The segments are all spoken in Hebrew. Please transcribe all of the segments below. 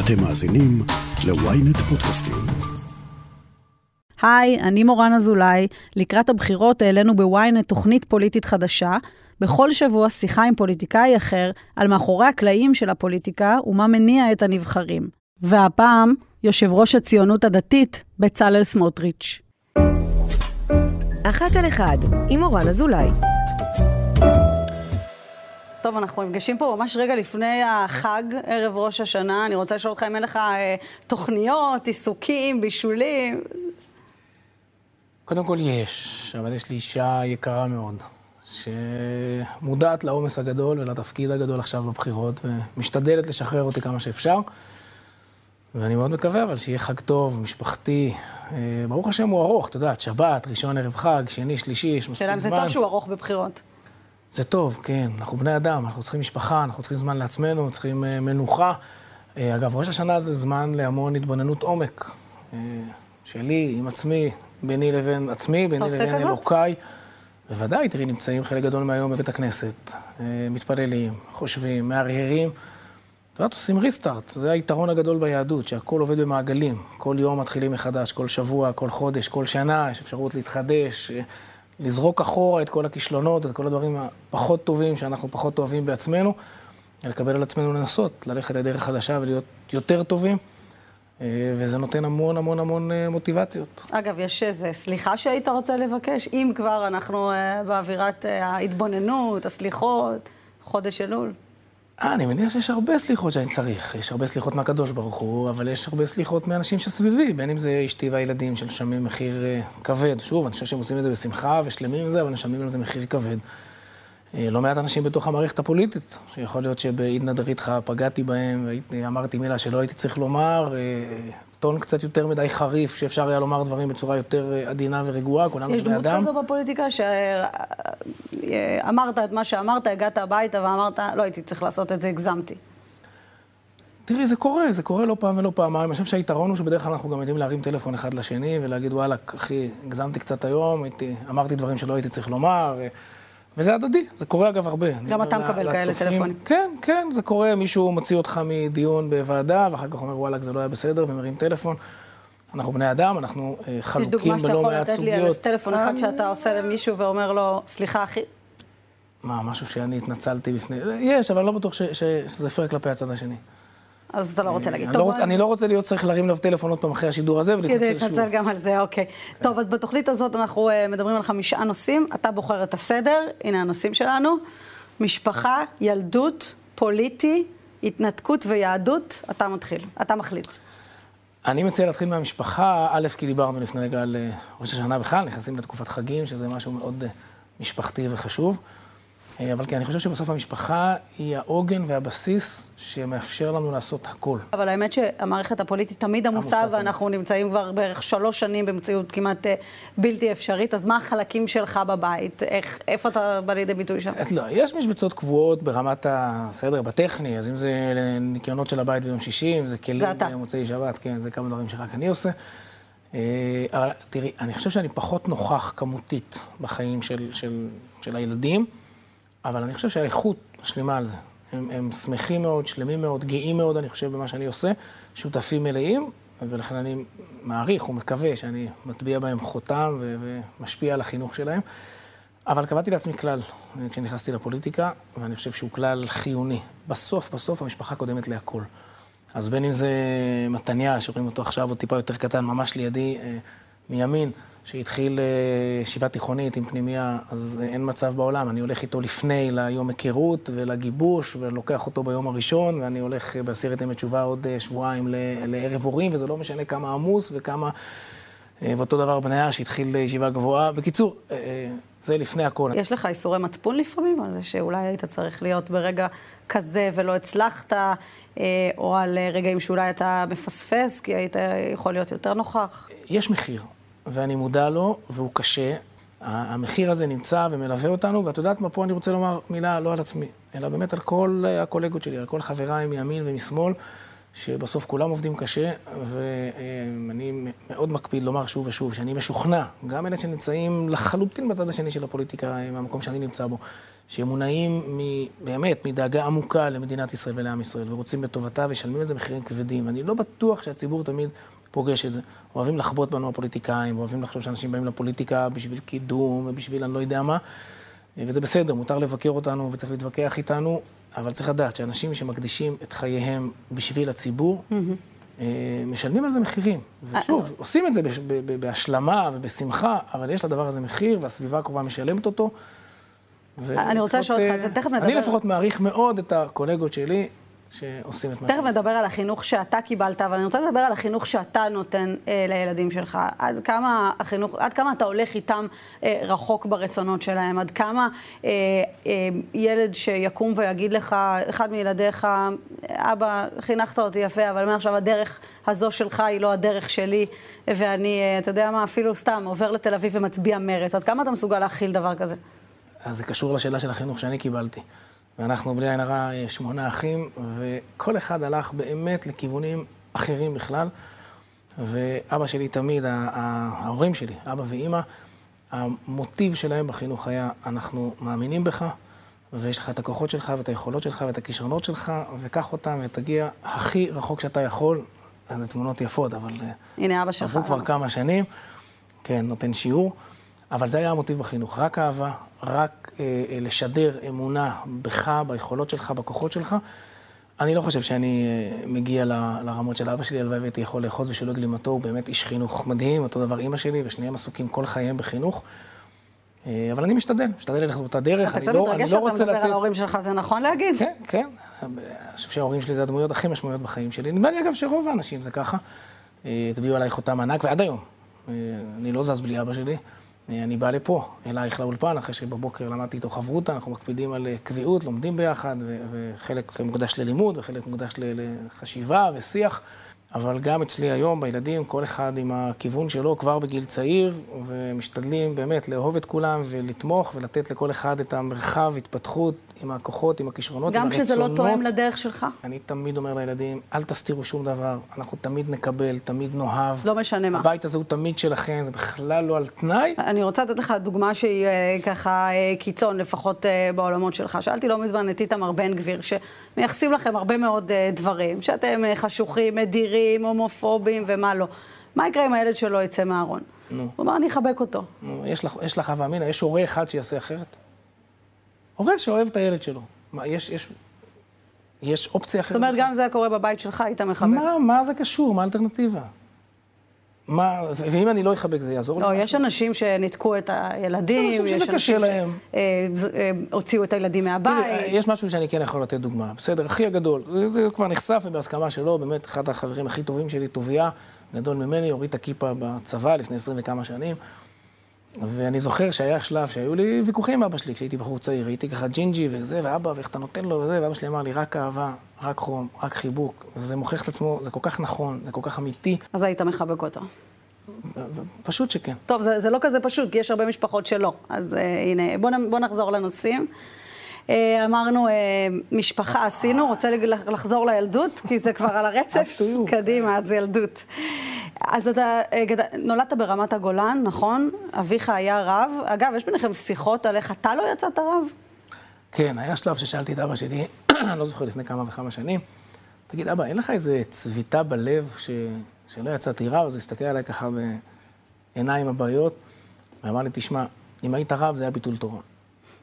אתם מאזינים ל-ynet פודקאסטים. היי, אני מורן אזולאי. לקראת הבחירות העלינו בוויינט תוכנית פוליטית חדשה. בכל שבוע שיחה עם פוליטיקאי אחר על מאחורי הקלעים של הפוליטיקה ומה מניע את הנבחרים. והפעם, יושב ראש הציונות הדתית, בצלאל סמוטריץ'. אחת על אחד, עם מורן אזולאי. טוב, אנחנו נפגשים פה ממש רגע לפני החג, ערב ראש השנה. אני רוצה לשאול אותך אם אין לך אה, תוכניות, עיסוקים, בישולים. קודם כל יש, אבל יש לי אישה יקרה מאוד, שמודעת לעומס הגדול ולתפקיד הגדול עכשיו בבחירות, ומשתדלת לשחרר אותי כמה שאפשר. ואני מאוד מקווה, אבל שיהיה חג טוב, משפחתי. אה, ברוך השם הוא ארוך, את יודעת, שבת, ראשון ערב חג, שני, שלישי, יש מספיק זמן. שאלה אם זה טוב שהוא ארוך בבחירות. זה טוב, כן. אנחנו בני אדם, אנחנו צריכים משפחה, אנחנו צריכים זמן לעצמנו, צריכים uh, מנוחה. Uh, אגב, ראש השנה זה זמן להמון התבוננות עומק. Uh, שלי, עם עצמי, ביני לבין עצמי, ביני לבין אלוקיי. בוודאי, תראי, נמצאים חלק גדול מהיום בבית הכנסת, uh, מתפללים, חושבים, מהרהרים. את יודעת, עושים ריסטארט, זה היתרון הגדול ביהדות, שהכל עובד במעגלים. כל יום מתחילים מחדש, כל שבוע, כל חודש, כל שנה, יש אפשרות להתחדש. לזרוק אחורה את כל הכישלונות, את כל הדברים הפחות טובים שאנחנו פחות אוהבים בעצמנו, לקבל על עצמנו לנסות, ללכת לדרך חדשה ולהיות יותר טובים, אה, וזה נותן המון המון המון אה, מוטיבציות. אגב, יש איזה סליחה שהיית רוצה לבקש? אם כבר אנחנו אה, באווירת ההתבוננות, הסליחות, חודש אלול. אה, אני מניח שיש הרבה סליחות שאני צריך. יש הרבה סליחות מהקדוש ברוך הוא, אבל יש הרבה סליחות מאנשים שסביבי, בין אם זה אשתי והילדים שמשלמים מחיר uh, כבד. שוב, אני חושב שהם עושים את זה בשמחה ושלמים עם זה, אבל משלמים על זה מחיר כבד. Uh, לא מעט אנשים בתוך המערכת הפוליטית, שיכול להיות שבעידנא דריתחא פגעתי בהם, ואמרתי מילה שלא הייתי צריך לומר, uh, טון קצת יותר מדי חריף, שאפשר היה לומר דברים בצורה יותר אה, עדינה ורגועה, כולנו בני אדם. יש דמות כזו בפוליטיקה שאמרת את מה שאמרת, הגעת הביתה ואמרת, לא הייתי צריך לעשות את זה, הגזמתי. תראי, זה קורה, זה קורה לא פעם ולא פעמיים. אני חושב שהיתרון הוא שבדרך כלל אנחנו גם יודעים להרים טלפון אחד לשני ולהגיד, וואלה, אחי, הגזמתי קצת היום, הייתי, אמרתי דברים שלא הייתי צריך לומר. וזה הדדי, זה קורה אגב הרבה. גם אתה מקבל כאלה טלפונים. כן, כן, זה קורה, מישהו מוציא אותך מדיון בוועדה, ואחר כך אומר, וואלה, זה לא היה בסדר, ומרים טלפון. אנחנו בני אדם, אנחנו אה, חלוקים בלא מעט סוגיות. יש דוגמה שאתה יכול לתת לי על טלפון אחד שאתה עושה למישהו ואומר לו, סליחה, אחי? מה, משהו שאני התנצלתי בפני... יש, אבל אני לא בטוח שזה פייר כלפי הצד השני. אז אתה לא רוצה להגיד. אני, לא רוצה, אני לא רוצה להיות צריך להרים לו טלפון עוד פעם אחרי השידור הזה ולהתנצל שוב. כדי להתנצל גם על זה, אוקיי. כן. טוב, אז בתוכנית הזאת אנחנו uh, מדברים על חמישה נושאים. אתה בוחר את הסדר, הנה הנושאים שלנו. משפחה, ילדות, פוליטי, התנתקות ויהדות. אתה מתחיל, אתה מחליט. אני מציע להתחיל מהמשפחה, א', כי דיברנו לפני רגע על אה, ראש השנה בכלל, נכנסים לתקופת חגים, שזה משהו מאוד משפחתי וחשוב. אה, אבל כן, אני חושב שבסוף המשפחה היא העוגן והבסיס שמאפשר לנו לעשות הכל. אבל האמת שהמערכת הפוליטית תמיד עמוסה, ואנחנו נמצאים כבר בערך שלוש שנים במציאות כמעט אה, בלתי אפשרית, אז מה החלקים שלך בבית? איך, איפה אתה בא לידי ביטוי שם? לא, יש משבצות קבועות ברמת הסדר, בטכני, אז אם זה ניקיונות של הבית ביום שישי, אם זה כלים במוצאי שבת, כן, זה כמה דברים שרק אני עושה. אה, אבל תראי, אני חושב שאני פחות נוכח כמותית בחיים של, של, של הילדים. אבל אני חושב שהאיכות משלימה על זה. הם, הם שמחים מאוד, שלמים מאוד, גאים מאוד, אני חושב, במה שאני עושה, שותפים מלאים, ולכן אני מעריך ומקווה שאני מטביע בהם חותם ו- ומשפיע על החינוך שלהם. אבל קבעתי לעצמי כלל כשנכנסתי לפוליטיקה, ואני חושב שהוא כלל חיוני. בסוף, בסוף המשפחה קודמת להכל. אז בין אם זה מתניה, שרואים אותו עכשיו עוד טיפה יותר קטן, ממש לידי, אה, מימין, שהתחיל אה, ישיבה תיכונית עם פנימייה, אז אין מצב בעולם. אני הולך איתו לפני ליום היכרות ולגיבוש, ולוקח אותו ביום הראשון, ואני הולך בעשרת ימי תשובה עוד אה, שבועיים לערב הורים, וזה לא משנה כמה עמוס וכמה... אה, ואותו דבר בניה שהתחיל ישיבה גבוהה. בקיצור, זה לפני הכל. יש לך איסורי מצפון לפעמים על זה שאולי היית צריך להיות ברגע כזה ולא הצלחת, או על רגעים שאולי אתה מפספס, כי היית יכול להיות יותר נוכח? יש מחיר. ואני מודע לו, והוא קשה. המחיר הזה נמצא ומלווה אותנו, ואת יודעת מה, פה אני רוצה לומר מילה לא על עצמי, אלא באמת על כל הקולגות שלי, על כל חבריי מימין ומשמאל, שבסוף כולם עובדים קשה, ואני מאוד מקפיד לומר שוב ושוב, שאני משוכנע, גם אלה שנמצאים לחלוטין בצד השני של הפוליטיקה, מהמקום שאני נמצא בו, שמונעים באמת מדאגה עמוקה למדינת ישראל ולעם ישראל, ורוצים בטובתה, וישלמים על זה מחירים כבדים. אני לא בטוח שהציבור תמיד פוגש את זה. אוהבים לחבוט בנו הפוליטיקאים, אוהבים לחשוב שאנשים באים לפוליטיקה בשביל קידום ובשביל אני לא יודע מה, וזה בסדר, מותר לבקר אותנו וצריך להתווכח איתנו, אבל צריך לדעת שאנשים שמקדישים את חייהם בשביל הציבור, mm-hmm. משלמים על זה מחירים. ושוב, אה, עושים את זה בהשלמה ובשמחה, אבל יש לדבר הזה מחיר, והסביבה הקרובה משלמת אותו. אני רוצה לשאול אותך, אה, תכף נדבר... אני לפחות מעריך מאוד את הקולגות שלי, שעושים את מה תכף נדבר על החינוך שאתה קיבלת, אבל אני רוצה לדבר על החינוך שאתה נותן אה, לילדים שלך. עד כמה החינוך, עד כמה אתה הולך איתם אה, רחוק ברצונות שלהם, עד כמה אה, אה, ילד שיקום ויגיד לך, אחד מילדיך, אבא, חינכת אותי יפה, אבל מעכשיו הדרך הזו שלך היא לא הדרך שלי, ואני, אה, אתה יודע מה, אפילו סתם עובר לתל אביב ומצביע מרץ. עד כמה אתה מסוגל להכיל דבר כזה? אז זה קשור לשאלה של החינוך שאני קיבלתי. ואנחנו בלי עין הרע שמונה אחים, וכל אחד הלך באמת לכיוונים אחרים בכלל. ואבא שלי תמיד, ההורים שלי, אבא ואימא, המוטיב שלהם בחינוך היה, אנחנו מאמינים בך, ויש לך את הכוחות שלך ואת היכולות שלך ואת הכישרונות שלך, וקח אותם ותגיע הכי רחוק שאתה יכול. איזה תמונות יפות, אבל... הנה אבא שלך. עברו כבר כמה שנים, כן, נותן שיעור. אבל זה היה המוטיב בחינוך, רק אהבה, רק אה, אה, לשדר אמונה בך, ביכולות שלך, בכוחות שלך. אני לא חושב שאני אה, מגיע ל, לרמות של אבא שלי, הלוואי והייתי יכול לאחוז בשלו גלימתו, הוא באמת איש חינוך מדהים, אותו דבר אימא שלי, ושניהם עסוקים כל חייהם בחינוך. אה, אבל אני משתדל, משתדל ללכת באותה דרך, אני לא, אני לא רוצה לתת... אתה קצת מתרגש שאתה מדבר על ההורים שלך, זה נכון להגיד? כן, כן. אני חושב שההורים שלי זה הדמויות הכי משמעויות בחיים שלי. נדמה לי, אגב, שרוב האנשים זה ככה. אה, הטביעו עליי חותם ענק, ועד היום. אני לא זז בלי אבא שלי. אני בא לפה, אלייך לאולפן, אחרי שבבוקר למדתי איתו חברותא, אנחנו מקפידים על אה, קביעות, לומדים ביחד, וחלק מוקדש ללימוד, וחלק מוקדש לחשיבה ושיח. אבל גם אצלי היום, בילדים, כל אחד עם הכיוון שלו כבר בגיל צעיר, ומשתדלים באמת לאהוב את כולם ולתמוך ולתת לכל אחד את המרחב התפתחות עם הכוחות, עם הכישרונות, עם הרצונות. גם כשזה לא תואם לדרך שלך? אני תמיד אומר לילדים, אל תסתירו שום דבר, אנחנו תמיד נקבל, תמיד נאהב. לא משנה מה. הבית הזה הוא תמיד שלכם, זה בכלל לא על תנאי. אני רוצה לתת לך דוגמה שהיא אה, ככה אה, קיצון, לפחות אה, בעולמות שלך. שאלתי לא מזמן את איתמר בן גביר, שמייחסים לכם הרבה מאוד דברים, שאתם חשוכים, מדירים, הומופובים ומה לא. מה יקרה אם הילד שלו יצא מהארון? נו. הוא אמר, אני אחבק אותו. נו, יש לך, יש לך ואמינה, יש הורה אחד שיעשה אחרת? הורה שאוהב את הילד שלו. מה, יש, יש, יש אופציה אחרת? זאת אומרת, גם זה היה קורה בבית שלך, היית מחבק. מה, מה זה קשור? מה האלטרנטיבה? מה, ואם אני לא אחבק זה יעזור לי? לא, יש אנשים שניתקו את הילדים, יש אנשים שהוציאו את הילדים מהבית. יש משהו שאני כן יכול לתת דוגמה, בסדר, אחי הגדול, זה כבר נחשף ובהסכמה שלו, באמת, אחד החברים הכי טובים שלי, טוביה, גדול ממני, הוריד את הכיפה בצבא לפני עשרים וכמה שנים. ואני זוכר שהיה שלב שהיו לי ויכוחים עם אבא שלי כשהייתי בחור צעיר, הייתי ככה ג'ינג'י וזה, ואבא, ואיך אתה נותן לו וזה, ואבא שלי אמר לי, רק אהבה, רק חום, רק חיבוק. וזה מוכיח את עצמו, זה כל כך נכון, זה כל כך אמיתי. אז היית מחבק אותו. פשוט שכן. טוב, זה, זה לא כזה פשוט, כי יש הרבה משפחות שלא. אז uh, הנה, בוא, בוא נחזור לנושאים. Uh, אמרנו, uh, משפחה עשינו, רוצה לחזור לילדות? כי זה כבר על הרצף. קדימה, אז ילדות. אז אתה אה, גד... נולדת ברמת הגולן, נכון? אביך היה רב. אגב, יש ביניכם שיחות על איך אתה לא יצאת רב? כן, היה שלב ששאלתי את אבא שלי, אני לא זוכר, לפני כמה וכמה שנים, תגיד, אבא, אין לך איזה צביטה בלב ש... שלא יצאתי רב? אז הוא הסתכל עליי ככה בעיניים הבעיות, ואמר לי, תשמע, אם היית רב זה היה ביטול תורה.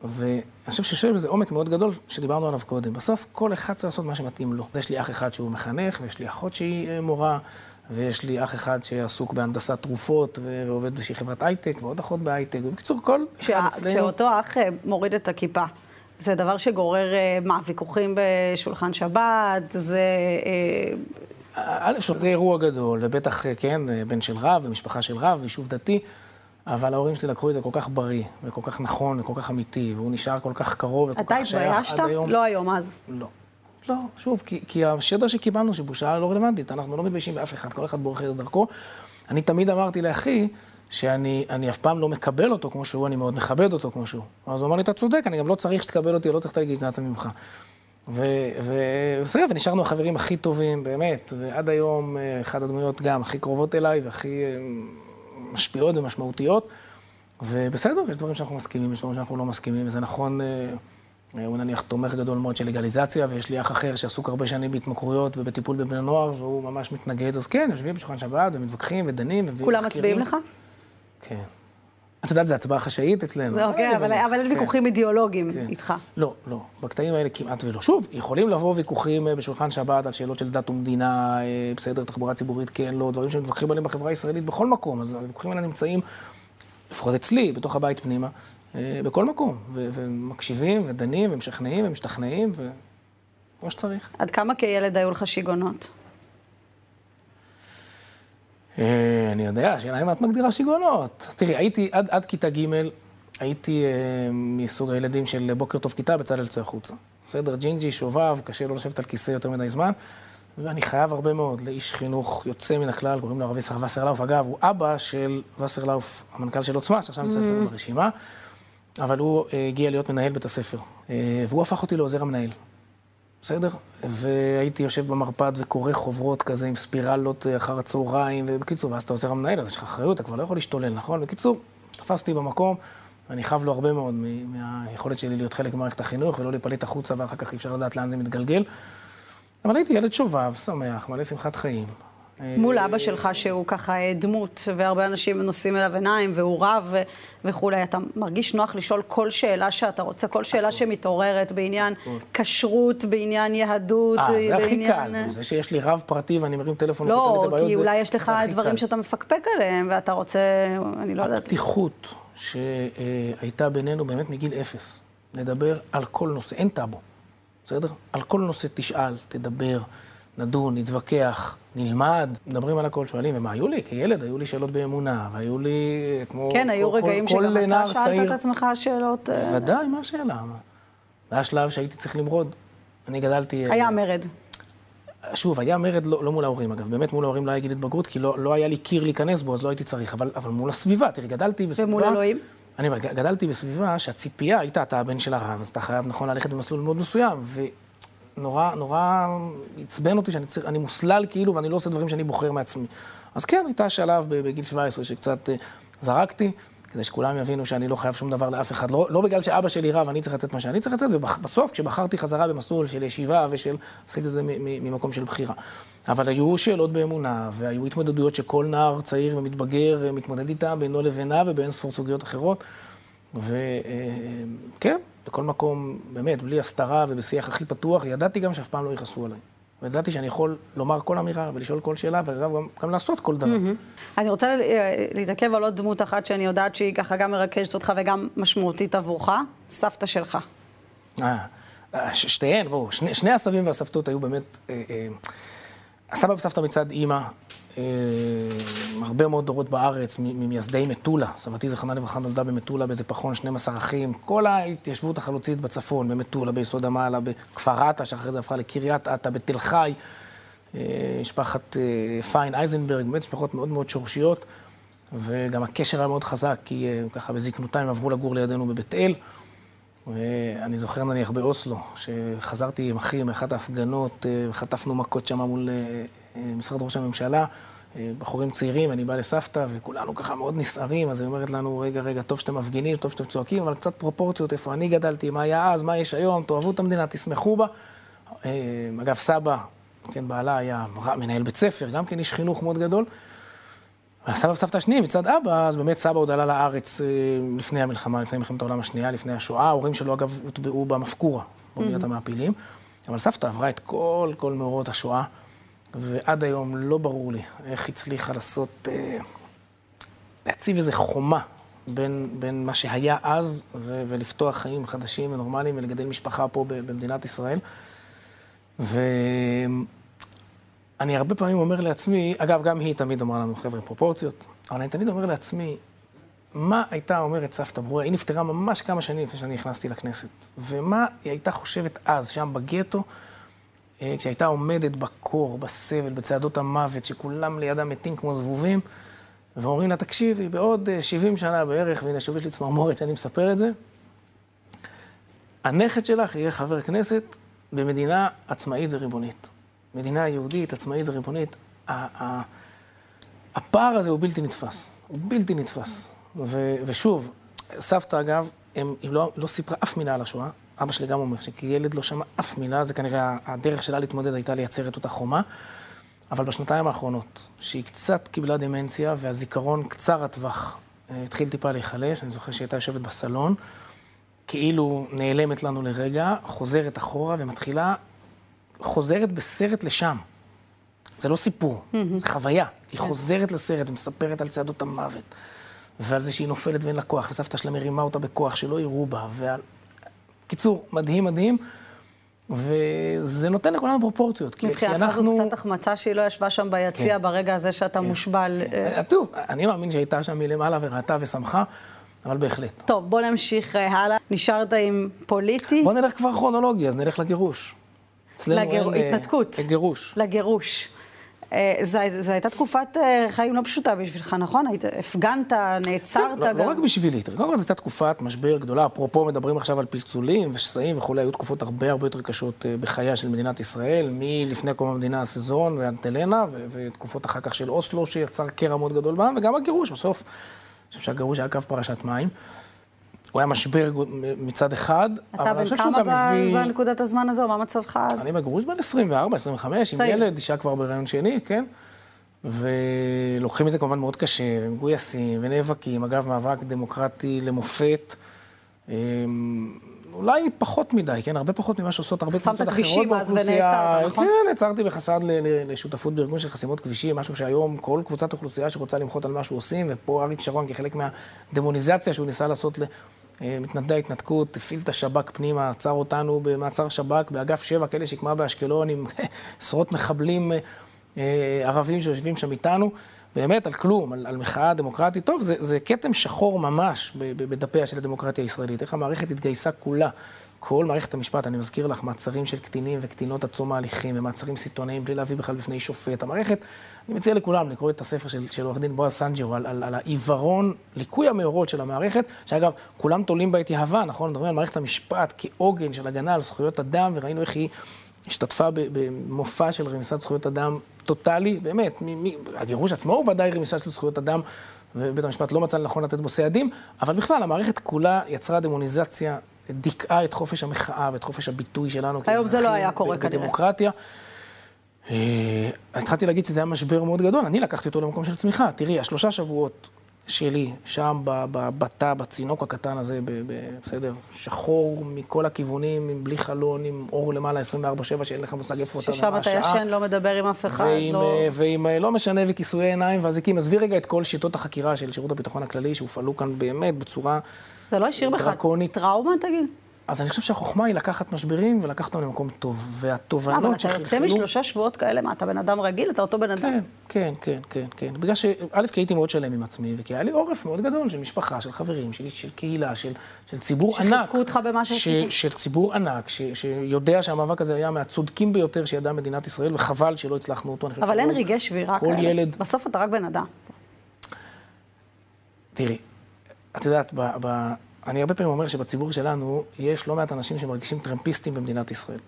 ואני חושב שיש בזה עומק מאוד גדול שדיברנו עליו קודם. בסוף כל אחד צריך לעשות מה שמתאים לו. יש לי אח אחד שהוא מחנך, ויש לי אחות שהיא אה, מורה, ויש לי אח אחד שעסוק בהנדסת תרופות ועובד באיזושהי חברת הייטק, ועוד אחות בהייטק, ובקיצור, כל אחד אצלנו... כשאותו אח אה, מוריד את הכיפה, זה דבר שגורר, אה, מה, ויכוחים בשולחן שבת, זה... א', זה אירוע גדול, ובטח, כן, בן של רב, ומשפחה של רב, ויישוב דתי. אבל ההורים שלי לקחו את זה כל כך בריא, וכל כך נכון, וכל כך אמיתי, והוא נשאר כל כך קרוב וכל כך שייך עד היום. אתה התביישת? לא היום, אז. לא. לא, שוב, כי, כי השדר שקיבלנו, שבושה לא רלוונטית, אנחנו לא מתביישים באף אחד, כל אחד בורח את דרכו. אני תמיד אמרתי לאחי, שאני אף פעם לא מקבל אותו כמו שהוא, אני מאוד מכבד אותו כמו שהוא. אז הוא אמר לי, אתה צודק, אני גם לא צריך שתקבל אותי, לא צריך את הלגיטימציה ממך. ובסדר, ונשארנו החברים הכי טובים, באמת, ועד היום אה, אחת הדמויות גם הכי קרובות אליי והכי אה, משפיעות ומשמעותיות. ובסדר, יש דברים שאנחנו מסכימים, יש דברים שאנחנו לא מסכימים, וזה נכון, אה, הוא נניח תומך גדול מאוד של לגליזציה, ויש לי אח אחר שעסוק הרבה שנים בהתמכרויות ובטיפול בבני נוער, והוא ממש מתנגד, אז כן, יושבים בשולחן שבת ומתווכחים ודנים כולם מצביעים לך? כן. את יודעת, זו הצבעה חשאית אצלנו. זה אוקיי, אבל אין כן. ויכוחים אידיאולוגיים כן. איתך. לא, לא. בקטעים האלה כמעט ולא. שוב, יכולים לבוא ויכוחים אה, בשולחן שבת על שאלות של דת ומדינה, אה, בסדר, תחבורה ציבורית, כן, לא, דברים שמתווכחים עליהם בחברה הישראלית בכל מקום. אז הוויכוחים האלה נמצאים, לפחות אצלי, בתוך הבית פנימה, אה, בכל מקום. ומקשיבים, ודנים, ומשכנעים, ומשתכנעים, וכמו שצריך. עד כמה כילד היו לך שיגעונות? אה, אני יודע, השאלה אם את מגדירה שיגעונות. תראי, הייתי, עד, עד כיתה ג', הייתי אה, מסוג הילדים של בוקר טוב כיתה, בצלאל צא החוצה. בסדר, ג'ינג'י, שובב, קשה לו לשבת על כיסא יותר מדי זמן, ואני חייב הרבה מאוד לאיש חינוך יוצא מן הכלל, קוראים לו הרב וסרלאוף. אגב, הוא אבא של וסרלאוף, המנכ"ל של עוצמה, שעכשיו נמצא mm-hmm. ברשימה, אבל הוא אה, הגיע להיות מנהל בית הספר, אה, והוא הפך אותי לעוזר המנהל. בסדר? והייתי יושב במרפד וקורא חוברות כזה עם ספירלות אה, אחר הצהריים, ובקיצור, ואז אתה עוזר המנהל, אז יש לך אחריות, אתה כבר לא יכול להשתולל, נכון? בקיצור, תפסתי במקום, ואני חייב לו הרבה מאוד מהיכולת שלי להיות חלק ממערכת החינוך, ולא להיפלט החוצה, ואחר כך אי אפשר לדעת לאן זה מתגלגל. אבל הייתי ילד שובב, שמח, מלא שמחת חיים. מול אבא שלך, שהוא ככה אה, דמות, והרבה אנשים נושאים אליו עיניים, והוא רב וכולי, אתה מרגיש נוח לשאול כל שאלה שאתה רוצה, כל שאלה שמתעוררת בעניין כשרות, בעניין יהדות, בעניין... אה, זה הכי קל, זה שיש לי רב פרטי ואני מרים טלפון לא, כי אולי יש לך דברים שאתה מפקפק עליהם, ואתה רוצה, אני לא יודעת... הפתיחות שהייתה בינינו באמת מגיל אפס, לדבר על כל נושא, אין טאבו, בסדר? על כל נושא תשאל, תדבר. נדון, נתווכח, נלמד, מדברים על הכל, שואלים, ומה היו לי? כילד היו לי שאלות באמונה, והיו לי, כמו כן, היו כל, רגעים כל, שגם אתה שאלת צעיר. את עצמך שאלות... אה, בוודאי, מה השאלה? והיה שלב שהייתי צריך למרוד. אני גדלתי... היה אה, מרד. שוב, היה מרד לא, לא מול ההורים, אגב, באמת מול ההורים לא היה גיל התבגרות, כי לא, לא היה לי קיר להיכנס בו, אז לא הייתי צריך, אבל, אבל מול הסביבה, תראי, גדלתי בסביבה... ומול אלוהים? אני אומר, גדלתי בסביבה שהציפייה הייתה, אתה הבן של הרב, אז אתה חייב, נכון, ללכת במסלול מאוד מסוים, נורא, נורא עצבן אותי שאני צריך, אני מוסלל כאילו, ואני לא עושה דברים שאני בוחר מעצמי. אז כן, הייתה שלב בגיל 17 שקצת uh, זרקתי, כדי שכולם יבינו שאני לא חייב שום דבר לאף אחד. לא, לא בגלל שאבא שלי רב, אני צריך לתת מה שאני צריך לתת, ובסוף, כשבחרתי חזרה במסלול של ישיבה ושל, עשיתי את זה ממקום של בחירה. אבל היו שאלות באמונה, והיו התמודדויות שכל נער צעיר ומתבגר אה, מתמודד איתה בינו לבינה ובאין ספור סוגיות אחרות. וכן, בכל מקום, באמת, בלי הסתרה ובשיח הכי פתוח, ידעתי גם שאף פעם לא יכעסו עליי. וידעתי שאני יכול לומר כל אמירה ולשאול כל שאלה, וגם גם, גם לעשות כל דבר. Mm-hmm. אני רוצה להתעכב על עוד דמות אחת שאני יודעת שהיא ככה גם מרכזת אותך וגם משמעותית עבורך, סבתא שלך. אה, שתיהן, בואו, שני, שני הסבים והסבתות היו באמת... אה, אה, הסבא וסבתא מצד אימא, אה, הרבה מאוד דורות בארץ, ממייסדי מטולה. סבתי זכרונה לברכה נולדה במטולה באיזה פחון 12 אחים. כל ההתיישבות החלוצית בצפון, במטולה, ביסוד המעלה, בכפר עטה, שאחרי זה הפכה לקריית עטה, בתל חי, אה, משפחת אה, פיין אייזנברג, באמת משפחות מאוד מאוד שורשיות. וגם הקשר היה מאוד חזק, כי ככה בזקנותה הם עברו לגור לידינו בבית אל. ואני זוכר נניח באוסלו, שחזרתי עם אחי מאחת ההפגנות, וחטפנו מכות שם מול משרד ראש הממשלה, בחורים צעירים, אני בא לסבתא, וכולנו ככה מאוד נסערים, אז היא אומרת לנו, רגע, רגע, טוב שאתם מפגינים, טוב שאתם צועקים, אבל קצת פרופורציות, איפה אני גדלתי, מה היה אז, מה יש היום, תאהבו את המדינה, תשמחו בה. אגב, סבא, כן, בעלה היה מנהל בית ספר, גם כן איש חינוך מאוד גדול. והסבא וסבתא השניים, מצד אבא, אז באמת סבא עוד עלה לארץ לפני המלחמה, לפני מלחמת העולם השנייה, לפני השואה. ההורים שלו, אגב, הוטבעו במפקורה, באוניית המעפילים. אבל סבתא עברה את כל, כל מאורות השואה. ועד היום לא ברור לי איך הצליחה לעשות, אה, להציב איזו חומה בין, בין מה שהיה אז ו- ולפתוח חיים חדשים ונורמליים ולגדל משפחה פה במדינת ישראל. ואני הרבה פעמים אומר לעצמי, אגב, גם היא תמיד אמרה לנו, חבר'ה, פרופורציות, אבל אני תמיד אומר לעצמי, מה הייתה אומרת סבתא ברורה? היא נפטרה ממש כמה שנים לפני שאני נכנסתי לכנסת. ומה היא הייתה חושבת אז, שם בגטו, כשהייתה עומדת בקור, בסבל, בצעדות המוות, שכולם לידה מתים כמו זבובים, ואומרים לה, תקשיבי, בעוד 70 אה, שנה בערך, והנה שוב יש לי צמרמורת שאני מספר את זה, הנכד שלך יהיה חבר כנסת במדינה עצמאית וריבונית. מדינה יהודית, עצמאית וריבונית. הפער הזה הוא בלתי נתפס. הוא בלתי נתפס. ושוב, סבתא, אגב, היא לא, לא סיפרה אף מילה על השואה, אבא שלי גם אומר שכילד לא שמע אף מילה, זה כנראה הדרך שלה להתמודד הייתה לייצר את אותה חומה. אבל בשנתיים האחרונות, שהיא קצת קיבלה דמנציה והזיכרון קצר הטווח אה, התחיל טיפה להיחלש, אני זוכר שהיא הייתה יושבת בסלון, כאילו נעלמת לנו לרגע, חוזרת אחורה ומתחילה, חוזרת בסרט לשם. זה לא סיפור, mm-hmm. זה חוויה. היא כן. חוזרת לסרט ומספרת על צעדות המוות, ועל זה שהיא נופלת ואין לה כוח, וסבתא שלה מרימה אותה בכוח, שלא יראו בה, ועל... קיצור, מדהים מדהים. וזה נותן לכולנו פרופורציות. מבחינתך אנחנו... זאת קצת החמצה שהיא לא ישבה שם ביציע כן. ברגע הזה שאתה כן. מושבל. כן. אה, טוב, אני מאמין שהייתה שם מלמעלה וראתה ושמחה, אבל בהחלט. טוב, בוא נמשיך אה, הלאה. נשארת עם פוליטי. בוא נלך כבר כרונולוגי, אז נלך לגירוש. לגר... אין... התנתקות. לגירוש. לגירוש. אה, זו הייתה תקופת אה, חיים לא פשוטה בשבילך, נכון? היית, הפגנת, נעצרת כן, לא, גם. לא רק בשבילי, קודם כל זו הייתה תקופת משבר גדולה, אפרופו מדברים עכשיו על פלצולים ושסעים וכולי, היו תקופות הרבה הרבה יותר קשות אה, בחייה של מדינת ישראל, מלפני קום המדינה הסזון ואנטלנה, ותקופות אחר כך של אוסלו, שיצר קרע מאוד גדול בעם, וגם הגירוש, בסוף, אני חושב שהגירוש היה קו פרשת מים. הוא היה משבר מצד אחד, אבל אני חושב שהוא גם הביא... אתה בן כמה בנקודת הזמן הזו? מה מצבך אז? אני בגרוש בן 24, 25, עם ילד, אישה כבר בהיריון שני, כן? ולוקחים את זה כמובן מאוד קשה, מגויסים ונאבקים. אגב, מאבק דמוקרטי למופת. אמ, אולי פחות מדי, כן? הרבה פחות ממה שעושות הרבה קבוצות אחרות באוכלוסייה. שמת כבישים אז ונעצרת, נכון? כן, נעצרתי בחסד לשותפות בארגון של חסימות כבישים, משהו שהיום כל קבוצת אוכלוסייה שרוצה למחות על מה שהוא עושים, ופה אריק שרון כחלק מהדמוניזציה שהוא ניסה לעשות אה, מתנדבי ההתנתקות, הפעיל את השב"כ פנימה, עצר אותנו במעצר שב"כ באגף 7, כאלה שקמה באשקלון עם עשרות מחבלים אה, ערבים שיושבים שם איתנו. באמת, על כלום, על, על מחאה דמוקרטית. טוב, זה, זה כתם שחור ממש בדפיה של הדמוקרטיה הישראלית. איך המערכת התגייסה כולה. כל מערכת המשפט, אני מזכיר לך, מעצרים של קטינים וקטינות עד תום ההליכים, ומעצרים סיטונאיים בלי להביא בכלל בפני שופט. המערכת, אני מציע לכולם לקרוא את הספר של, של עורך דין בועז סנג'רו על, על, על העיוורון, ליקוי המאורות של המערכת, שאגב, כולם תולים בה את יהבה, נכון? מדברים על מערכת המשפט כעוגן של הגנה על זכויות אדם, וראינו איך היא השתתפה במופע של רמיסת זכויות אדם טוטאלי, באמת, הגירוש עצמו הוא ודאי רמיסה של זכויות אדם, ובית המשפט לא מצא לנכון לתת בו סעדים, אבל בכלל, המערכת כולה יצרה דמוניזציה דיכאה את חופש המחאה ואת חופש הביטוי שלנו היום זה לא היה קורה כנראה. בדמוקרטיה. אה, התחלתי להגיד שזה היה משבר מאוד גדול, אני לקחתי אותו למקום של צמיחה. תראי, השלושה שבועות שלי, שם בתא, בצינוק הקטן הזה, בסדר, שחור מכל הכיוונים, בלי חלון, עם אור למעלה 24-7, שאין לך מושג איפה אתה ומה השעה. ששם אתה ישן, לא מדבר עם אף אחד, ועם, לא... ועם לא משנה, וכיסויי עיניים ואזיקים. עזבי רגע את כל שיטות החקירה של שירות הביטחון הכללי, שהופעלו כאן באמת בצורה זה לא השאיר בך טראומה, תגיד? אז אני חושב שהחוכמה היא לקחת משברים ולקחת אותם למקום טוב. והתובנות שחלחלו... אבל אתה יוצא משלושה שבועות כאלה, מה, אתה בן אדם רגיל? אתה אותו בן אדם? כן, כן, כן, כן, כן. בגלל ש... א', כי הייתי מאוד שלם עם עצמי, וכי היה לי עורף מאוד גדול של משפחה, של חברים, של, של קהילה, של, של ציבור ענק. שחיזקו אותך במה שעשית. של ציבור ענק, ש, שיודע שהמאבק הזה היה מהצודקים ביותר שידעה מדינת ישראל, וחבל שלא הצלחנו אותו. אבל אין רגעי שבירה כאלה. ילד... בסוף אתה רק בן אדם. תראי, את יודעת, ב, ב, אני הרבה פעמים אומר שבציבור שלנו יש לא מעט אנשים שמרגישים טרמפיסטים במדינת ישראל.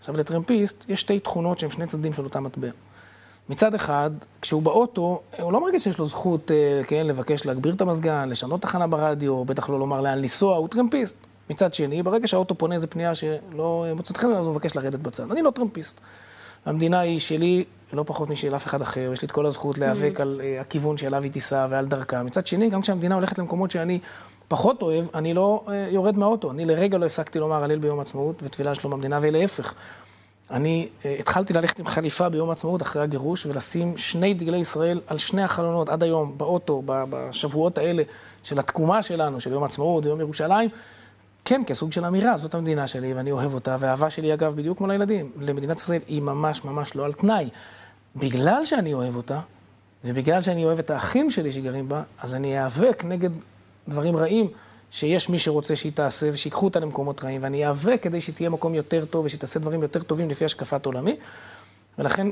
עכשיו, לטרמפיסט יש שתי תכונות שהן שני צדדים של אותה מטבע. מצד אחד, כשהוא באוטו, הוא לא מרגיש שיש לו זכות, אה, כן, לבקש להגביר את המזגן, לשנות תחנה ברדיו, בטח לא לומר לאן לנסוע, הוא טרמפיסט. מצד שני, ברגע שהאוטו פונה איזה פנייה שלא מוצאת חן, אז הוא מבקש לרדת בצד. אני לא טרמפיסט. המדינה היא שלי לא פחות משל אף אחד אחר, יש לי את כל הזכות להיאבק mm-hmm. על uh, הכיוון שאליו היא תיסע ועל דרכה. מצד שני, גם כשהמדינה הולכת למקומות שאני פחות אוהב, אני לא uh, יורד מהאוטו. אני לרגע לא הפסקתי לומר הלל ביום עצמאות ותפילה לשלום המדינה, ולהפך. אני uh, התחלתי ללכת עם חליפה ביום עצמאות אחרי הגירוש, ולשים שני דגלי ישראל על שני החלונות עד היום, באוטו, בשבועות האלה של התקומה שלנו, של יום עצמאות ויום ירושלים. כן, כסוג של אמירה, זאת המדינה שלי ואני אוהב אותה, והאהבה שלי, אגב, בדיוק כמו לילדים, למדינת ישראל היא ממש ממש לא על תנאי. בגלל שאני אוהב אותה, ובגלל שאני אוהב את האחים שלי שגרים בה, אז אני איאבק נגד דברים רעים שיש מי שרוצה שהיא תעשה, ושיקחו אותה למקומות רעים, ואני איאבק כדי שהיא תהיה מקום יותר טוב, ושהיא תעשה דברים יותר טובים לפי השקפת עולמי. ולכן,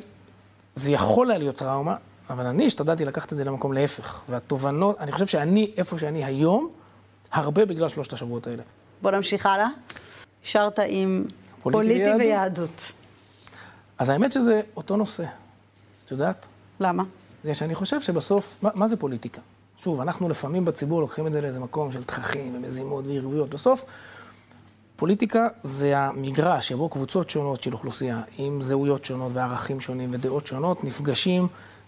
זה יכול היה להיות טראומה, אבל אני השתדלתי לקחת את זה למקום להפך. והתובנות, אני חושב שאני, איפה שאני היום, הרבה בגלל שלושת השבועות האלה. בוא נמשיך הלאה. נשארת עם פוליטי ויהדות. ויהדות. אז האמת שזה אותו נושא. את יודעת? למה? בגלל שאני חושב שבסוף, מה, מה זה פוליטיקה? שוב, אנחנו לפעמים בציבור לוקחים את זה לאיזה מקום של תככים ומזימות וערבויות. בסוף, פוליטיקה זה המגרש שבו קבוצות שונות של אוכלוסייה, עם זהויות שונות וערכים שונים ודעות שונות, נפגשים,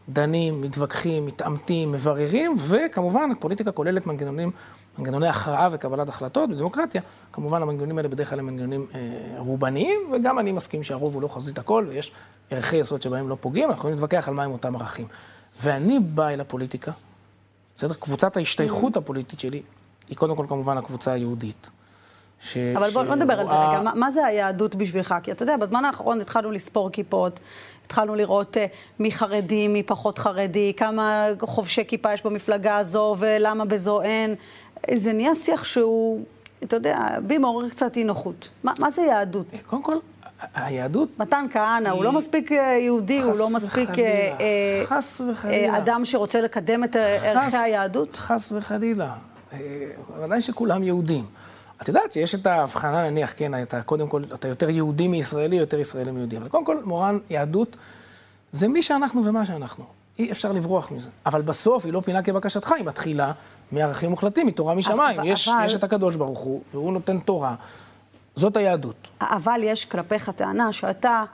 דנים, מתווכחים, מתעמתים, מבררים, וכמובן, פוליטיקה כוללת מנגנונים, מנגנוני הכרעה וקבלת החלטות. בדמוקרטיה, כמובן, המנגנונים האלה בדרך כלל הם מנגנונים אה, רובניים, וגם אני מסכים שהרוב הוא לא חזית הכל, ויש ערכי יסוד שבהם לא פוגעים, אנחנו יכולים להתווכח על מהם אותם ערכים. ואני בא אל הפוליטיקה, בסדר? קבוצת ההשתייכות הפוליטית שלי, היא קודם כל כמובן הקבוצה היהודית. ש... אבל בוא, בוא נדבר על זה רגע, מה, מה זה היהדות בשבילך? כי אתה יודע, בזמן האחרון התחלנו לספור כיפות, התחלנו לראות uh, מי חרדי, מי פחות חרדי, כמה חובשי כיפה יש במפלגה הזו ולמה בזו אין. זה נהיה שיח שהוא, אתה יודע, בי מעורר קצת אי נוחות. מה, מה זה יהדות? קודם כל, היהדות... מתן כהנא, הוא לא מספיק אה, יהודי, הוא לא מספיק אה, חס וחלילה. אדם שרוצה לקדם את ערכי היהדות? חס וחלילה. ודאי שכולם יהודים. את יודעת שיש את ההבחנה, נניח, כן, אתה קודם כל, אתה יותר יהודי מישראלי, יותר ישראלי מיהודי. אבל קודם כל, מורן, יהדות זה מי שאנחנו ומה שאנחנו. אי אפשר לברוח מזה. אבל בסוף היא לא פינה כבקשתך, היא מתחילה מערכים מוחלטים, מתורה משמיים. אבל... יש, יש את הקדוש ברוך הוא, והוא נותן תורה. זאת היהדות. אבל יש כלפיך טענה שאתה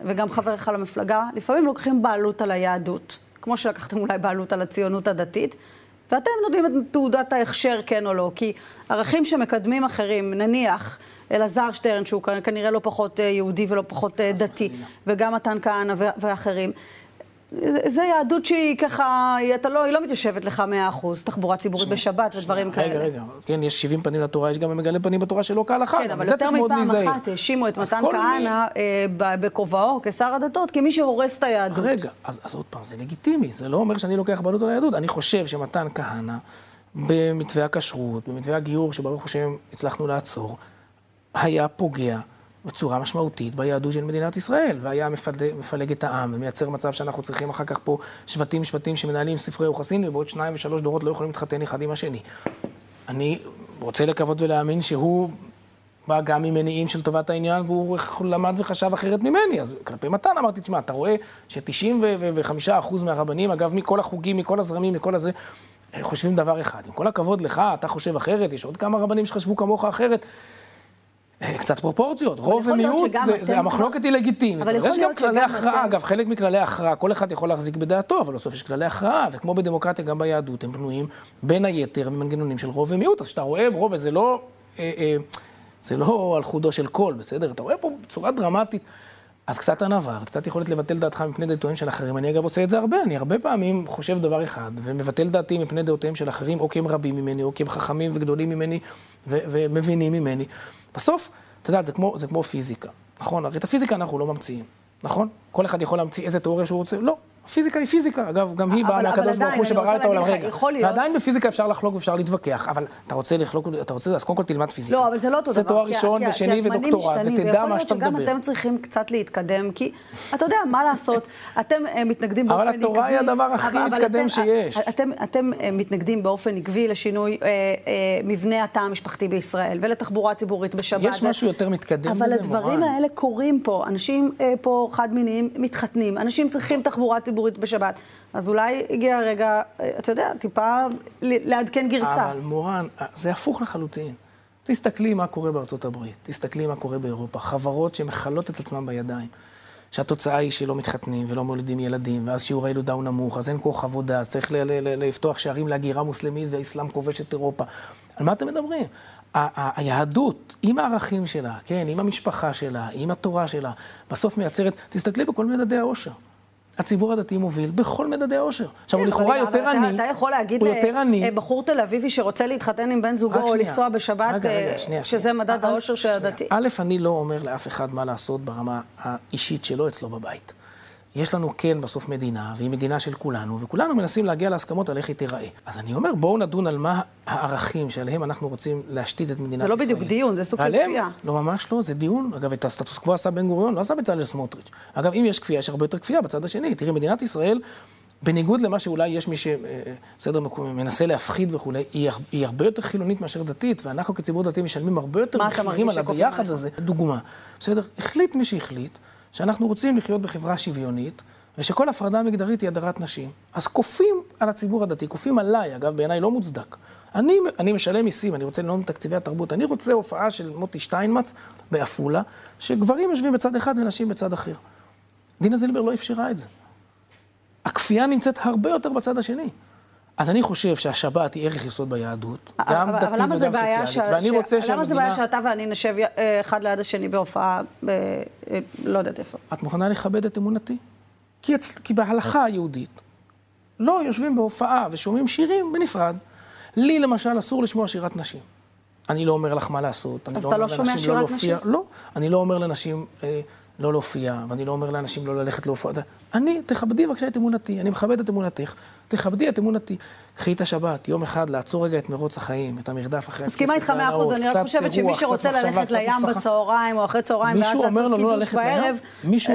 וגם חבריך למפלגה, לפעמים לוקחים בעלות על היהדות. כמו שלקחתם אולי בעלות על הציונות הדתית, ואתם נותנים את תעודת ההכשר, כן או לא, כי ערכים שמקדמים אחרים, נניח, אלעזר שטרן, שהוא כנראה לא פחות אה, יהודי ולא פחות אה, דתי, וגם מתן כהנא ואחרים, זה יהדות שהיא ככה, אתה לא, היא לא מתיישבת לך מאה אחוז, תחבורה ציבורית בשבת ודברים כאלה. רגע, רגע, כן, יש 70 פנים לתורה, יש גם מגלה פנים בתורה שלא כהלכה. כן, אבל יותר מפעם אחת האשימו את מתן כהנא אה, בכובעו כשר הדתות, כמי שהורס את היהדות. רגע, אז עוד פעם, זה לגיטימי, זה לא אומר שאני לוקח בעלות על היהדות. אני חושב שמתן כהנא, במתווה הכשרות, במתווה הגיור, שברוך השם הצלחנו לעצור, היה פוגע. בצורה משמעותית ביהדות של מדינת ישראל, והיה מפלג, מפלג את העם, ומייצר מצב שאנחנו צריכים אחר כך פה שבטים שבטים שמנהלים ספרי יוחסין, ובעוד שניים ושלוש דורות לא יכולים להתחתן אחד עם השני. אני רוצה לקוות ולהאמין שהוא בא גם ממניעים של טובת העניין, והוא למד וחשב אחרת ממני. אז כלפי מתן אמרתי, תשמע, אתה רואה ש-95% מהרבנים, אגב, מכל החוגים, מכל הזרמים, מכל הזה, חושבים דבר אחד. עם כל הכבוד לך, אתה חושב אחרת, יש עוד כמה רבנים שחשבו כמוך אחרת. אה, קצת פרופורציות, רוב ומיעוט, זה, המחלוקת היא לגיטימית. אבל. יש גם כללי הכרעה, אגב, חלק מכללי הכרעה, כל אחד יכול להחזיק בדעתו, אבל בסוף יש כללי הכרעה, וכמו בדמוקרטיה, גם ביהדות, הם בנויים בין היתר ממנגנונים של רוב ומיעוט. אז כשאתה רואה רוב, וזה לא, אה, אה, זה לא על חודו של קול, בסדר? אתה רואה פה בצורה דרמטית. אז קצת ענווה, וקצת יכולת לבטל דעתך מפני דעותיהם של אחרים. אני אגב עושה את זה הרבה, אני הרבה פעמים חושב דבר אחד, ומבטל דעתי מפני דעותיהם של אחרים, או כי הם רבים ממני, או כי הם חכמים וגדולים ממני, ומבינים ממני. בסוף, את יודעת, זה כמו, זה כמו פיזיקה, נכון? הרי את הפיזיקה אנחנו לא ממציאים, נכון? כל אחד יכול להמציא איזה תיאוריה שהוא רוצה, לא. הפיזיקה היא פיזיקה, אגב, גם היא באה מהקדוש ברוך הוא שברא את העולם רגע. ועדיין בפיזיקה אפשר לחלוק ואפשר להתווכח, אבל אתה רוצה לחלוק, אתה רוצה, אז קודם כל תלמד פיזיקה. לא, אבל זה לא אותו דבר. זה תואר ראשון ושני ודוקטורט, ותדע מה שאתה מדבר. ויכול להיות שגם אתם צריכים קצת להתקדם, כי אתה יודע, מה לעשות, אתם אה, מתנגדים באופן עקבי. אבל התורה היא הדבר הכי מתקדם שיש. אתם אה, מתנגדים באופן עקבי לשינוי אה, מבנה התא המשפחתי בישראל, ולתחבורה ציבורית בשבת. יש משהו יותר מתקדם בזה, אבל הדברים האלה קורים פה. אנשים פה חד-מיניים מתחתנים, אנשים צריכים תחבורה ציבורית בשבת. אז אולי הגיע הרגע, אתה יודע, טיפה לעדכן גרסה. אבל מורן, זה הפוך לחלוטין. תסתכלי מה קורה בארצות הברית, תסתכלי מה קורה באירופה. חברות שמכלות את עצמן בידיים. שהתוצאה היא שלא מתחתנים ולא מולידים ילדים, ואז שיעור הילודה הוא נמוך, אז אין כוח עבודה, אז צריך לפתוח שערים להגירה מוסלמית והאסלאם כובש את אירופה. על מה אתם מדברים? היהדות, עם הערכים שלה, כן, עם המשפחה שלה, עם התורה שלה, בסוף מייצרת, תסתכלי בכל מדדי העושר. הציבור הדתי מוביל בכל מדדי העושר. עכשיו, הוא כן, לכאורה יותר עני, אתה יכול להגיד לבחור תל אביבי שרוצה להתחתן עם בן זוגו או לנסוע בשבת, אה, שזה מדד העושר של הדתי. א', אני לא אומר לאף אחד מה לעשות ברמה האישית שלו אצלו בבית. יש לנו כן בסוף מדינה, והיא מדינה של כולנו, וכולנו מנסים להגיע להסכמות על איך היא תיראה. אז אני אומר, בואו נדון על מה הערכים שעליהם אנחנו רוצים להשתית את מדינת ישראל. זה לא בדיוק דיון, זה סוג של כפייה. לא, ממש לא, זה דיון. אגב, את הסטטוס קוו עשה בן גוריון, לא עשה בצלאל סמוטריץ'. אגב, אם יש כפייה, יש הרבה יותר כפייה בצד השני. תראי, מדינת ישראל, בניגוד למה שאולי יש מי שבסדר, אה, מנסה להפחיד וכולי, היא, היא הרבה יותר חילונית מאשר דתית, ואנחנו כציבור דתי משלמים הרבה יותר מחירים על הביחד הזה. דוגמה, בסדר? החליט מי שהחליט. שאנחנו רוצים לחיות בחברה שוויונית, ושכל הפרדה מגדרית היא הדרת נשים. אז כופים על הציבור הדתי, כופים עליי, אגב, בעיניי לא מוצדק, אני, אני משלם מיסים, אני רוצה לנהוג תקציבי התרבות, אני רוצה הופעה של מוטי שטיינמץ בעפולה, שגברים יושבים בצד אחד ונשים בצד אחר. דינה זילבר לא אפשרה את זה. הכפייה נמצאת הרבה יותר בצד השני. אז אני חושב שהשבת היא ערך יסוד ביהדות, גם דתית וגם סוציאלית. ואני רוצה שהמדינה... למה זה בעיה שאתה ואני נשב אה, אחד ליד השני בהופעה. אה, לא יודעת איפה? את מוכנה לכבד את אמונתי? כי, בהלכה היהודית לא יושבים בהופעה ושומעים שירים בנפרד. לי למשל אסור לשמוע שירת נשים. אני לא אומר לך מה לעשות. אז לא אתה לא שומע לא שירת לא נשים? לא, אני לא אומר לנשים... אה, לא להופיע, ואני לא אומר לאנשים לא ללכת להופעה. אני, תכבדי בבקשה את אמונתי, אני מכבד את אמונתך, תכבדי את אמונתי. קחי את השבת, יום אחד, לעצור רגע את מרוץ החיים, את המרדף אחרי הכסף מסכימה איתך מאה אחוז, אני רק חושבת שמי שרוצה ללכת לים בצהריים, או אחרי צהריים, ואז לעשות לא קידוש בערב,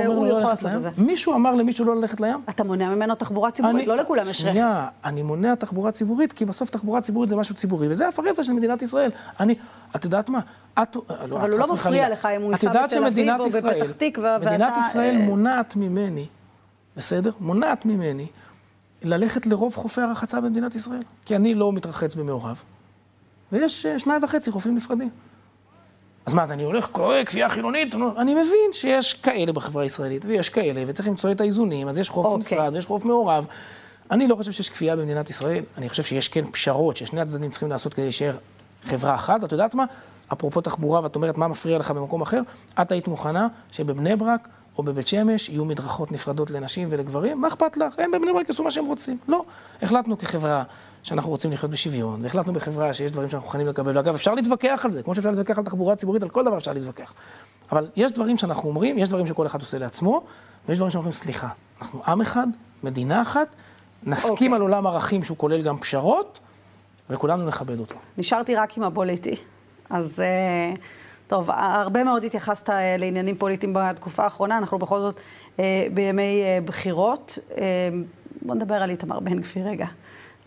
אומר לו לא ללכת לים? מישהו אמר למישהו לא ללכת לים? אתה מונע ממנו תחבורה ציבורית, לא לכולם יש רכב. שנייה, אני מונע תחבורה ציבורית, כי בסוף תחבורה ציבורית זה משהו ציבורי, וזה הפרסה של מדינת ישראל. אני, את יודעת מה? את, לא, אבל הוא לא מפריע לך אם הוא ייסע בתל אביב או בפתח תקווה, ואתה... מדינת ישראל אה, מונעת ממני, בסדר? מונעת ממני ללכת לרוב חופי הרחצה במדינת ישראל. כי אני לא מתרחץ במעורב, ויש אה, שניים וחצי חופים נפרדים. אז מה, אז אני הולך, קורא כפייה חילונית? אני מבין שיש כאלה בחברה הישראלית, ויש כאלה, וצריך למצוא את האיזונים, אז יש חוף okay. אוקיי. נפרד ויש חוף מעורב. אני לא חושב שיש כפייה במדינת ישראל, אני חושב שיש כן פשרות, ששני הצדדים צריכים לעשות כדי להישאר חברה אחת. את יודעת מה? אפרופו תחבורה, ואת אומרת, מה מפריע לך במקום אחר? את היית מוכנה שבבני ברק או בבית שמש יהיו מדרכות נפרדות לנשים ולגברים? מה אכפת לך? הם בבני ברק יעשו מה שהם רוצים. לא. החלטנו כחברה שאנחנו רוצים לחיות בשוויון, והחלטנו בחברה שיש דברים שאנחנו מוכנים לקבל. ואגב, אפשר להתווכח על זה, כמו שאפשר להתווכח על תחבורה ציבורית, על כל דבר אפשר להתווכח. אבל יש דברים שאנחנו אומרים, יש דברים שכל אחד עושה לעצמו, ויש דברים שאנחנו אומרים, סליחה, אנחנו עם אחד, מדינה אחת, נסכים okay. אוקיי. על עולם ערכים שהוא כולל גם פשרות, וכולנו נכבד אותו. נשארתי רק עם הפוליטי. אז אה, טוב, הרבה מאוד התייחסת אה, לעניינים פוליטיים בתקופה האחרונה, אנחנו בכל זאת אה, בימי בחירות. בוא נדבר על איתמר בן גביר רגע.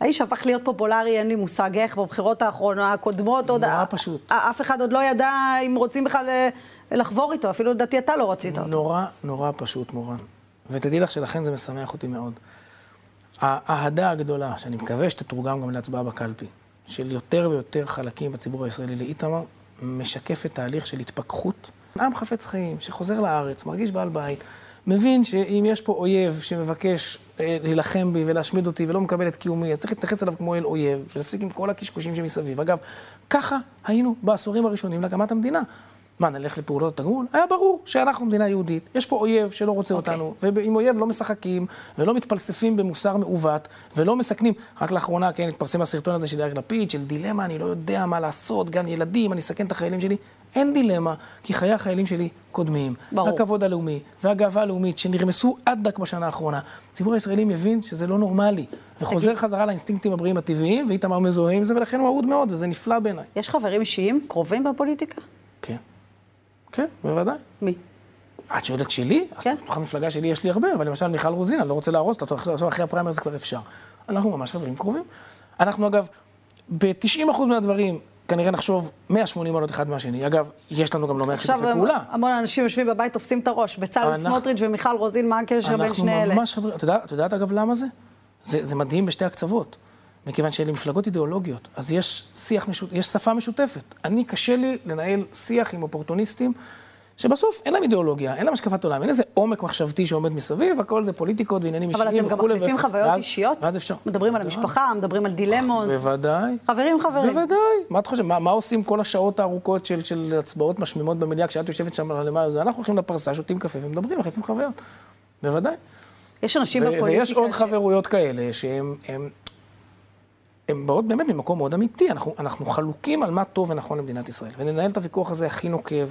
האיש הפך להיות פופולרי, אין לי מושג איך, בבחירות האחרונות, הקודמות, עוד... נורא פשוט. אף אחד עוד לא ידע אם רוצים בכלל לחבור איתו, אפילו לדעתי אתה לא רצית אותו. נורא, נורא פשוט, מורן. ותדעי לך שלכן זה משמח אותי מאוד. האהדה הגדולה, שאני מקווה שתתורגם גם להצבעה בקלפי, של יותר ויותר חלקים בציבור הישראלי לאיתמר, משקפת תהליך של התפכחות. עם חפץ חיים, שחוזר לארץ, מרגיש בעל בית, מבין שאם יש פה אויב שמבקש אה, להילחם בי ולהשמיד אותי ולא מקבל את קיומי, אז צריך להתייחס אליו כמו אל אויב, ולהפסיק עם כל הקשקושים שמסביב. אגב, ככה היינו בעשורים הראשונים להקמת המדינה. מה, נלך לפעולות התגמול? היה ברור שאנחנו מדינה יהודית, יש פה אויב שלא רוצה okay. אוקיי. אותנו, ועם אויב לא משחקים, ולא מתפלספים במוסר מעוות, ולא מסכנים. רק לאחרונה, כן, התפרסם הסרטון הזה של יאיר לפיד, של דילמה, אני לא יודע מה לעשות, גן ילדים, אני אסכן את החיילים שלי. אין דילמה, כי חיי החיילים שלי קודמים. ברור. הכבוד הלאומי והגאווה הלאומית שנרמסו עד דק בשנה האחרונה. הציבור הישראלי מבין שזה לא נורמלי, וחוזר תגיד... חזרה לאינסטינקטים הבריאים הטבעיים, ואיתמר מזוהה עם זה, ולכן הוא אהוד מאוד, וזה נפלא בעיניי. יש חברים אישיים קרובים בפוליטיקה? כן. בוודאי. מי? את שואלת שלי? כן. בתוך המפלגה שלי יש לי הרבה, אבל למשל מיכל רוזין, אני לא רוצה להרוס אותה, עכשיו אחרי הפריימר זה כבר אפשר. אנחנו ממש חברים קרובים. אנחנו אגב, ב-90% מהדברים, כנראה נחשוב 180 מעלות אחד מהשני. אגב, יש לנו גם לא מעט שיתופי פעולה. עכשיו המון אנשים יושבים בבית, תופסים את הראש. בצלאל סמוטריץ' ומיכל רוזין, מה הקשר בין שני אלה? אנחנו ממש חברים. את יודעת אגב למה זה? זה מדהים בשתי הקצוות. מכיוון שאלה מפלגות אידיאולוגיות, אז יש שיח, משות... יש שפה משותפת. אני, קשה לי לנהל שיח עם אופורטוניסטים, שבסוף אין להם אידיאולוגיה, אין להם השקפת עולם, אין איזה עומק מחשבתי שעומד מסביב, הכל זה פוליטיקות ועניינים אישיים וכולי. אבל אתם גם מחליפים חוויות ואז, אישיות? ואז אפשר. מדברים על המשפחה, מדברים על דילמות. בוודאי. חברים, חברים. בוודאי. מה את חושבת? מה, מה עושים כל השעות הארוכות של, של הצבעות משמימות במליאה, כשאת יושבת שם למעלה, אנחנו הולכים לפרסה, שותים קפה ומדברים, מחליפים חוויות. בוודאי. יש אנשים בפוליטיקה... ויש עוד ש... חברויות כאלה שהם הן באות באמת ממקום מאוד אמיתי, אנחנו, אנחנו חלוקים על מה טוב ונכון למדינת ישראל, וננהל את הוויכוח הזה הכי נוקב,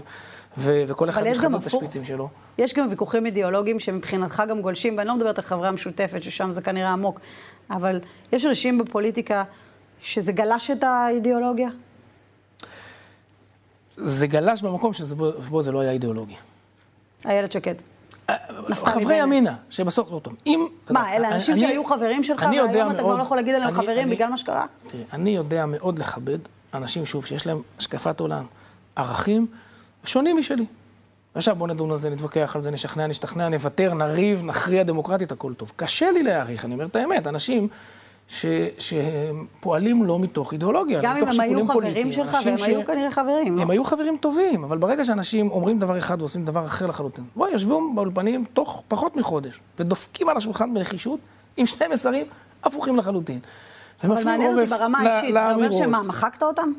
ו- וכל אחד מכבד את השפיצים שלו. יש גם ויכוחים אידיאולוגיים שמבחינתך גם גולשים, ואני לא מדברת על חברי המשותפת, ששם זה כנראה עמוק, אבל יש אנשים בפוליטיקה שזה גלש את האידיאולוגיה? זה גלש במקום שבו זה לא היה אידיאולוגי. איילת שקד. חברי ימינה, שבסוף טוב. אם... מה, אלה אנשים שהיו חברים שלך, והיום אתה כבר לא יכול להגיד עליהם חברים בגלל מה שקרה? תראי, אני יודע מאוד לכבד אנשים, שוב, שיש להם השקפת עולם, ערכים, שונים משלי. עכשיו בואו נדון על זה, נתווכח על זה, נשכנע, נשתכנע, נוותר, נריב, נכריע דמוקרטית, הכל טוב. קשה לי להעריך, אני אומר את האמת, אנשים ש, שהם פועלים לא מתוך אידיאולוגיה, גם אם הם היו חברים שלך, והם ש... היו כנראה חברים. הם לא? היו חברים טובים, אבל ברגע שאנשים אומרים דבר אחד ועושים דבר אחר לחלוטין, בואי, יושבים באולפנים תוך פחות מחודש, ודופקים על השולחן בנחישות עם שני מסרים הפוכים לחלוטין. אבל מעניין אותי ברמה האישית, זה אומר שמה, מחקת אותם?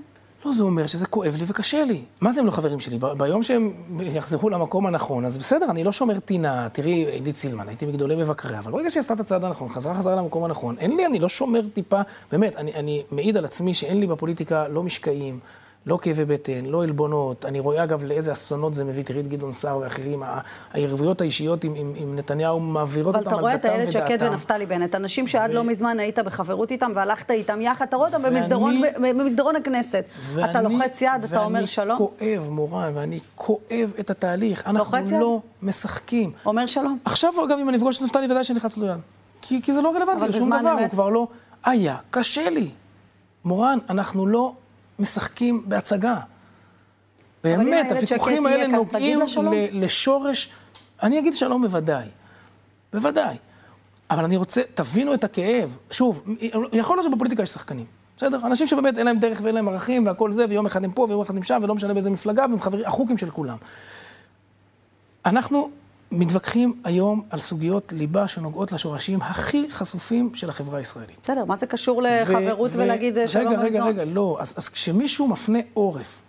לא, זה אומר שזה כואב לי וקשה לי. מה זה הם לא חברים שלי? ביום שהם יחזרו למקום הנכון, אז בסדר, אני לא שומר טינה. תראי, עידית סילמן, הייתי מגדולי מבקריה, אבל ברגע שהיא עשתה את הצעד הנכון, חזרה חזרה למקום הנכון, אין לי, אני לא שומר טיפה, באמת, אני, אני מעיד על עצמי שאין לי בפוליטיקה לא משקעים. לא כאבי בטן, לא עלבונות. אני רואה אגב לאיזה אסונות זה מביא, תראי את גדעון סער ואחרים, היריבויות האישיות עם, עם, עם נתניהו מעבירות אותם על דתם ודעתם. אבל אתה רואה את איילת שקד ונפתלי בנט, אנשים שעד ו... לא מזמן היית בחברות איתם והלכת איתם יחד, אתה רואה אותם ואני... במסדרון, במסדרון הכנסת. ואני, אתה לוחץ יד, אתה אומר שלום? ואני כואב, מורן, ואני כואב את התהליך. אנחנו לא יד? משחקים. אומר שלום. עכשיו גם אם אני אפגוש את נפתלי, ודאי שאני חץ לו יד. כי, כי זה לא רלוונטי, שום דבר, הוא כבר לא... היה קשה לי. מורן, אנחנו לא משחקים בהצגה. באמת, הוויכוחים האלה נוגעים לשורש, אני אגיד שלום בוודאי, בוודאי. אבל אני רוצה, תבינו את הכאב. שוב, יכול להיות שבפוליטיקה יש שחקנים, בסדר? אנשים שבאמת אין להם דרך ואין להם ערכים והכל זה, ויום אחד הם פה ויום אחד הם שם, ולא משנה באיזה מפלגה, והם חברים, החוקים של כולם. אנחנו מתווכחים היום על סוגיות ליבה שנוגעות לשורשים הכי חשופים של החברה הישראלית. בסדר, מה זה קשור לחברות ו- ולהגיד ו- שלום רגע, רגע, רגע, לא. אז, אז כשמישהו מפנה עורף,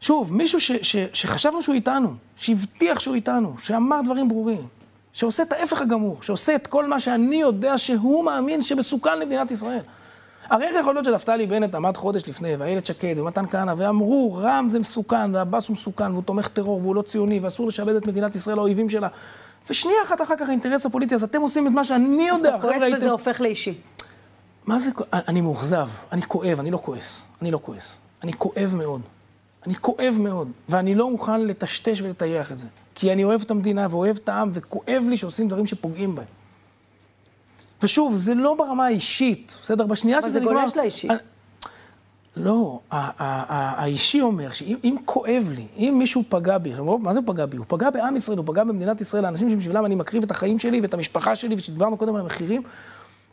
שוב, מישהו ש, ש, שחשבנו שהוא איתנו, שהבטיח שהוא איתנו, שאמר דברים ברורים, שעושה את ההפך הגמור, שעושה את כל מה שאני יודע שהוא מאמין שמסוכן למדינת ישראל. הרי איך יכול להיות שנפתלי בנט עמד חודש לפני, ואיילת שקד ומתן כהנא, ואמרו, רע"מ זה מסוכן, ועבאס הוא מסוכן, והוא תומך טרור, והוא לא ציוני, ואסור לשעבד את מדינת ישראל לאויבים שלה. ושנייה אחת אחר כך האינטרס הפוליטי, אז אתם עושים את מה שאני יודע. אז אתה כועס וזה הייתם... הופך לאישי. מה זה, אני מאוכזב, אני כואב, אני לא כועס. אני לא כועס. אני כואב מאוד. אני כואב מאוד, ואני לא מוכן לטשטש ולטייח את זה. כי אני אוהב את המדינה ואוהב את העם, וכואב לי שעושים דברים שפוגעים בהם. ושוב, זה לא ברמה האישית, בסדר? בשנייה שזה נגמר... אבל זה גולש לאישי. לא, האישי אומר שאם כואב לי, אם מישהו פגע בי, מה זה פגע בי? הוא פגע בעם ישראל, הוא פגע במדינת ישראל, האנשים שבשבילם אני מקריב את החיים שלי ואת המשפחה שלי, ושדיברנו קודם על המחירים,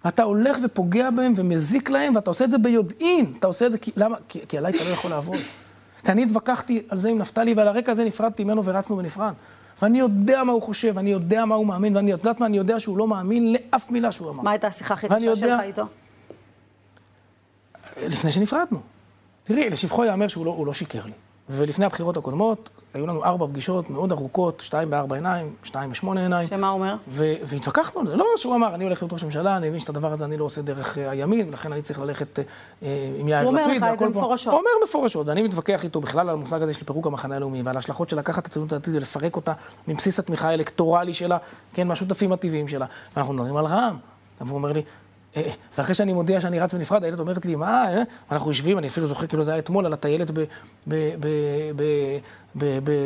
אתה הולך ופוגע בהם ומזיק להם, ואתה עושה את זה ביודעין. אתה עושה את זה כי, למה? כי, כי עליי אתה לא יכול לעבוד. כי אני התווכחתי על זה עם נפתלי, ועל הרקע הזה נפרדתי ממנו ורצנו בנפרד. ואני יודע מה הוא חושב, אני יודע מה הוא מאמין, ואני יודעת מה, אני יודע שהוא לא מאמין לאף מילה שהוא אמר. מה הייתה השיחה הכי קשה שלך איתו? לפני שנפרדנו. תראי, לשבחו ייאמר שהוא לא, לא שיקר לי. ולפני הבחירות הקודמות, היו לנו ארבע פגישות מאוד ארוכות, שתיים בארבע עיניים, שתיים בשמונה עיניים. שמה הוא אומר? והתווכחנו על זה. לא שהוא אמר, אני הולך להיות ראש ממשלה, אני מבין שאת הדבר הזה אני לא עושה דרך אה, הימין, ולכן אני צריך ללכת אה, עם יאיר לפיד. הוא אומר לך את זה מפורשות. הוא אומר מפורשות, ואני מתווכח איתו בכלל על המושג הזה של פירוק המחנה הלאומי, ועל ההשלכות של לקחת את הציונות הדתית ולפרק אותה מבסיס התמיכה האלקטורלי שלה, כן, מהשותפים הטבעיים שלה. ואנחנו מדברים על רע"מ. והוא אומר לי, אה, אה, ואחרי שאני מודיע שאני רץ ונפרד, הילד אומרת לי, מה, אה? אנחנו יושבים, אני אפילו זוכר כאילו זה היה אתמול, על הטיילת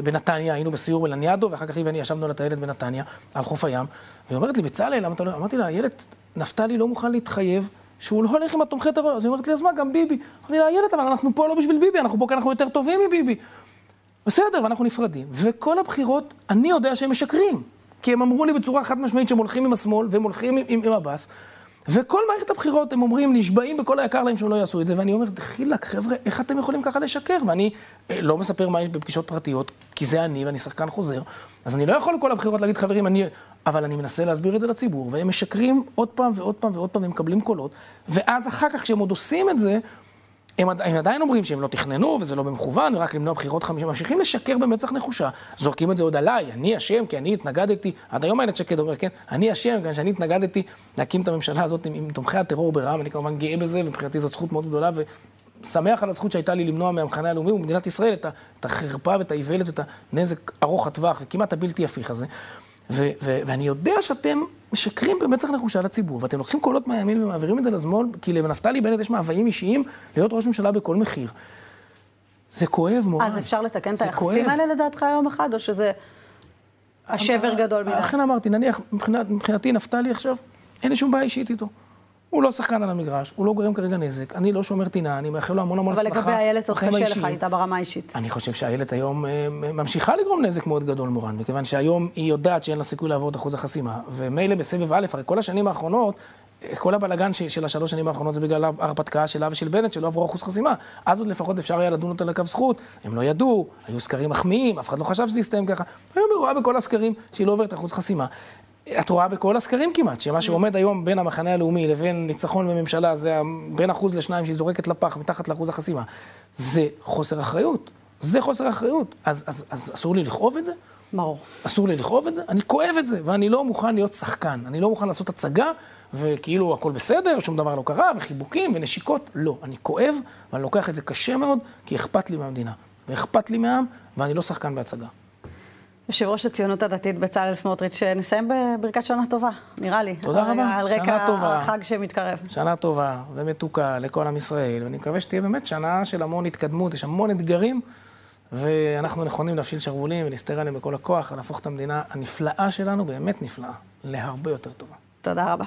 בנתניה, היינו בסיור בלניאדו, ואחר כך היא ואני ישבנו על הטיילת בנתניה, על חוף הים, והיא אומרת לי, בצלאל, למה אתה לא... אמרתי לה, הילד, נפתלי לא מוכן להתחייב שהוא לא הולך עם התומכי טרור. אז היא אומרת לי, אז מה, גם ביבי. אמרתי לה, הילד, אבל אנחנו פה לא בשביל ביבי, אנחנו פה כי אנחנו יותר טובים מביבי. בסדר, ואנחנו נפרדים. וכל הבחירות, אני יודע שהם משקרים. כי הם אמרו לי בצורה חד משמעית שהם הולכים עם השמאל, והם הולכים עם עבאס. וכל מערכת הבחירות הם אומרים, נשבעים בכל היקר להם שהם לא יעשו את זה, ואני אומר, דחילק, חבר'ה, איך אתם יכולים ככה לשקר? ואני אה, לא מספר מה יש בפגישות פרטיות, כי זה אני ואני שחקן חוזר, אז אני לא יכול כל הבחירות להגיד, חברים, אני... אבל אני מנסה להסביר את זה לציבור, והם משקרים עוד פעם ועוד פעם ועוד פעם, והם מקבלים קולות, ואז אחר כך, כשהם עוד עושים את זה, הם, הם עדיין אומרים שהם לא תכננו, וזה לא במכוון, ורק למנוע בחירות חמישים, ממשיכים לשקר במצח נחושה, זורקים את זה עוד עליי, אני אשם, כי אני התנגדתי, עד היום איילת שקד אומר, כן, אני אשם, כיוון שאני התנגדתי. להקים את הממשלה הזאת עם, עם תומכי הטרור ברע"מ, אני כמובן גאה בזה, ומבחינתי זו זכות מאוד גדולה, ושמח על הזכות שהייתה לי למנוע מהמחנה הלאומי ומדינת ישראל את, את החרפה ואת האיוולת ואת הנזק ארוך הטווח, וכמעט הבלתי הפיך הזה. ואני יודע שאתם משקרים במצח נחושה לציבור, ואתם לוקחים קולות מהימין ומעבירים את זה לשמאל, כי לנפתלי בנט יש מאוויים אישיים להיות ראש ממשלה בכל מחיר. זה כואב, מורן. אז אפשר לתקן את היחסים האלה לדעתך יום אחד, או שזה השבר גדול מדי? לכן אמרתי, נניח, מבחינתי נפתלי עכשיו, אין לי שום בעיה אישית איתו. הוא לא שחקן על המגרש, הוא לא גורם כרגע נזק, אני לא שומר טינה, אני מאחל לו המון המון הצלחה. אבל לגבי איילת עוד קשה לך איתה ברמה האישית. אני חושב שאיילת היום אה, ממשיכה לגרום נזק מאוד גדול מורן, מכיוון שהיום היא יודעת שאין לה סיכוי לעבור את אחוז החסימה, ומילא בסבב א', הרי כל השנים האחרונות, כל הבלגן של השלוש שנים האחרונות זה בגלל ההרפתקה שלה ושל בנט, שלא עברו אחוז חסימה. אז עוד לפחות אפשר היה לדון אותה לקו זכות, הם לא ידעו, היו סקרים מחמיאים, אף אחד לא חשב שזה יסתיים ככה. היום היא רואה בכל הסקרים שהיא לא עוברת אחוז חסימה. את רואה בכל הסקרים כמעט, שמה שעומד היום בין המחנה הלאומי לבין ניצחון בממשלה, זה בין אחוז לשניים שהיא זורקת לפח מתחת לאחוז החסימה. זה חוסר אחריות. זה חוסר אחריות. אז, אז, אז אסור לי לכאוב את זה? ברור. אסור לי לכאוב את זה? אני כואב את זה, ואני לא מוכן להיות שחקן. אני לא מוכן לעשות הצגה, וכאילו הכל בסדר, שום דבר לא קרה, וחיבוקים ונשיקות. לא. אני כואב, ואני לוקח את זה קשה מאוד, כי אכפת לי מהמדינה, ואכפת לי מהעם, ואני לא שחקן בהצגה. יושב ראש הציונות הדתית בצלאל סמוטריץ', נסיים בברכת שנה טובה, נראה לי. תודה רבה, על רקע החג שמתקרב. שנה טובה ומתוקה לכל עם ישראל, ואני מקווה שתהיה באמת שנה של המון התקדמות, יש המון אתגרים, ואנחנו נכונים להפשיל שרוולים ולהסתער עליהם בכל הכוח, ולהפוך את המדינה הנפלאה שלנו, באמת נפלאה, להרבה יותר טובה. תודה רבה.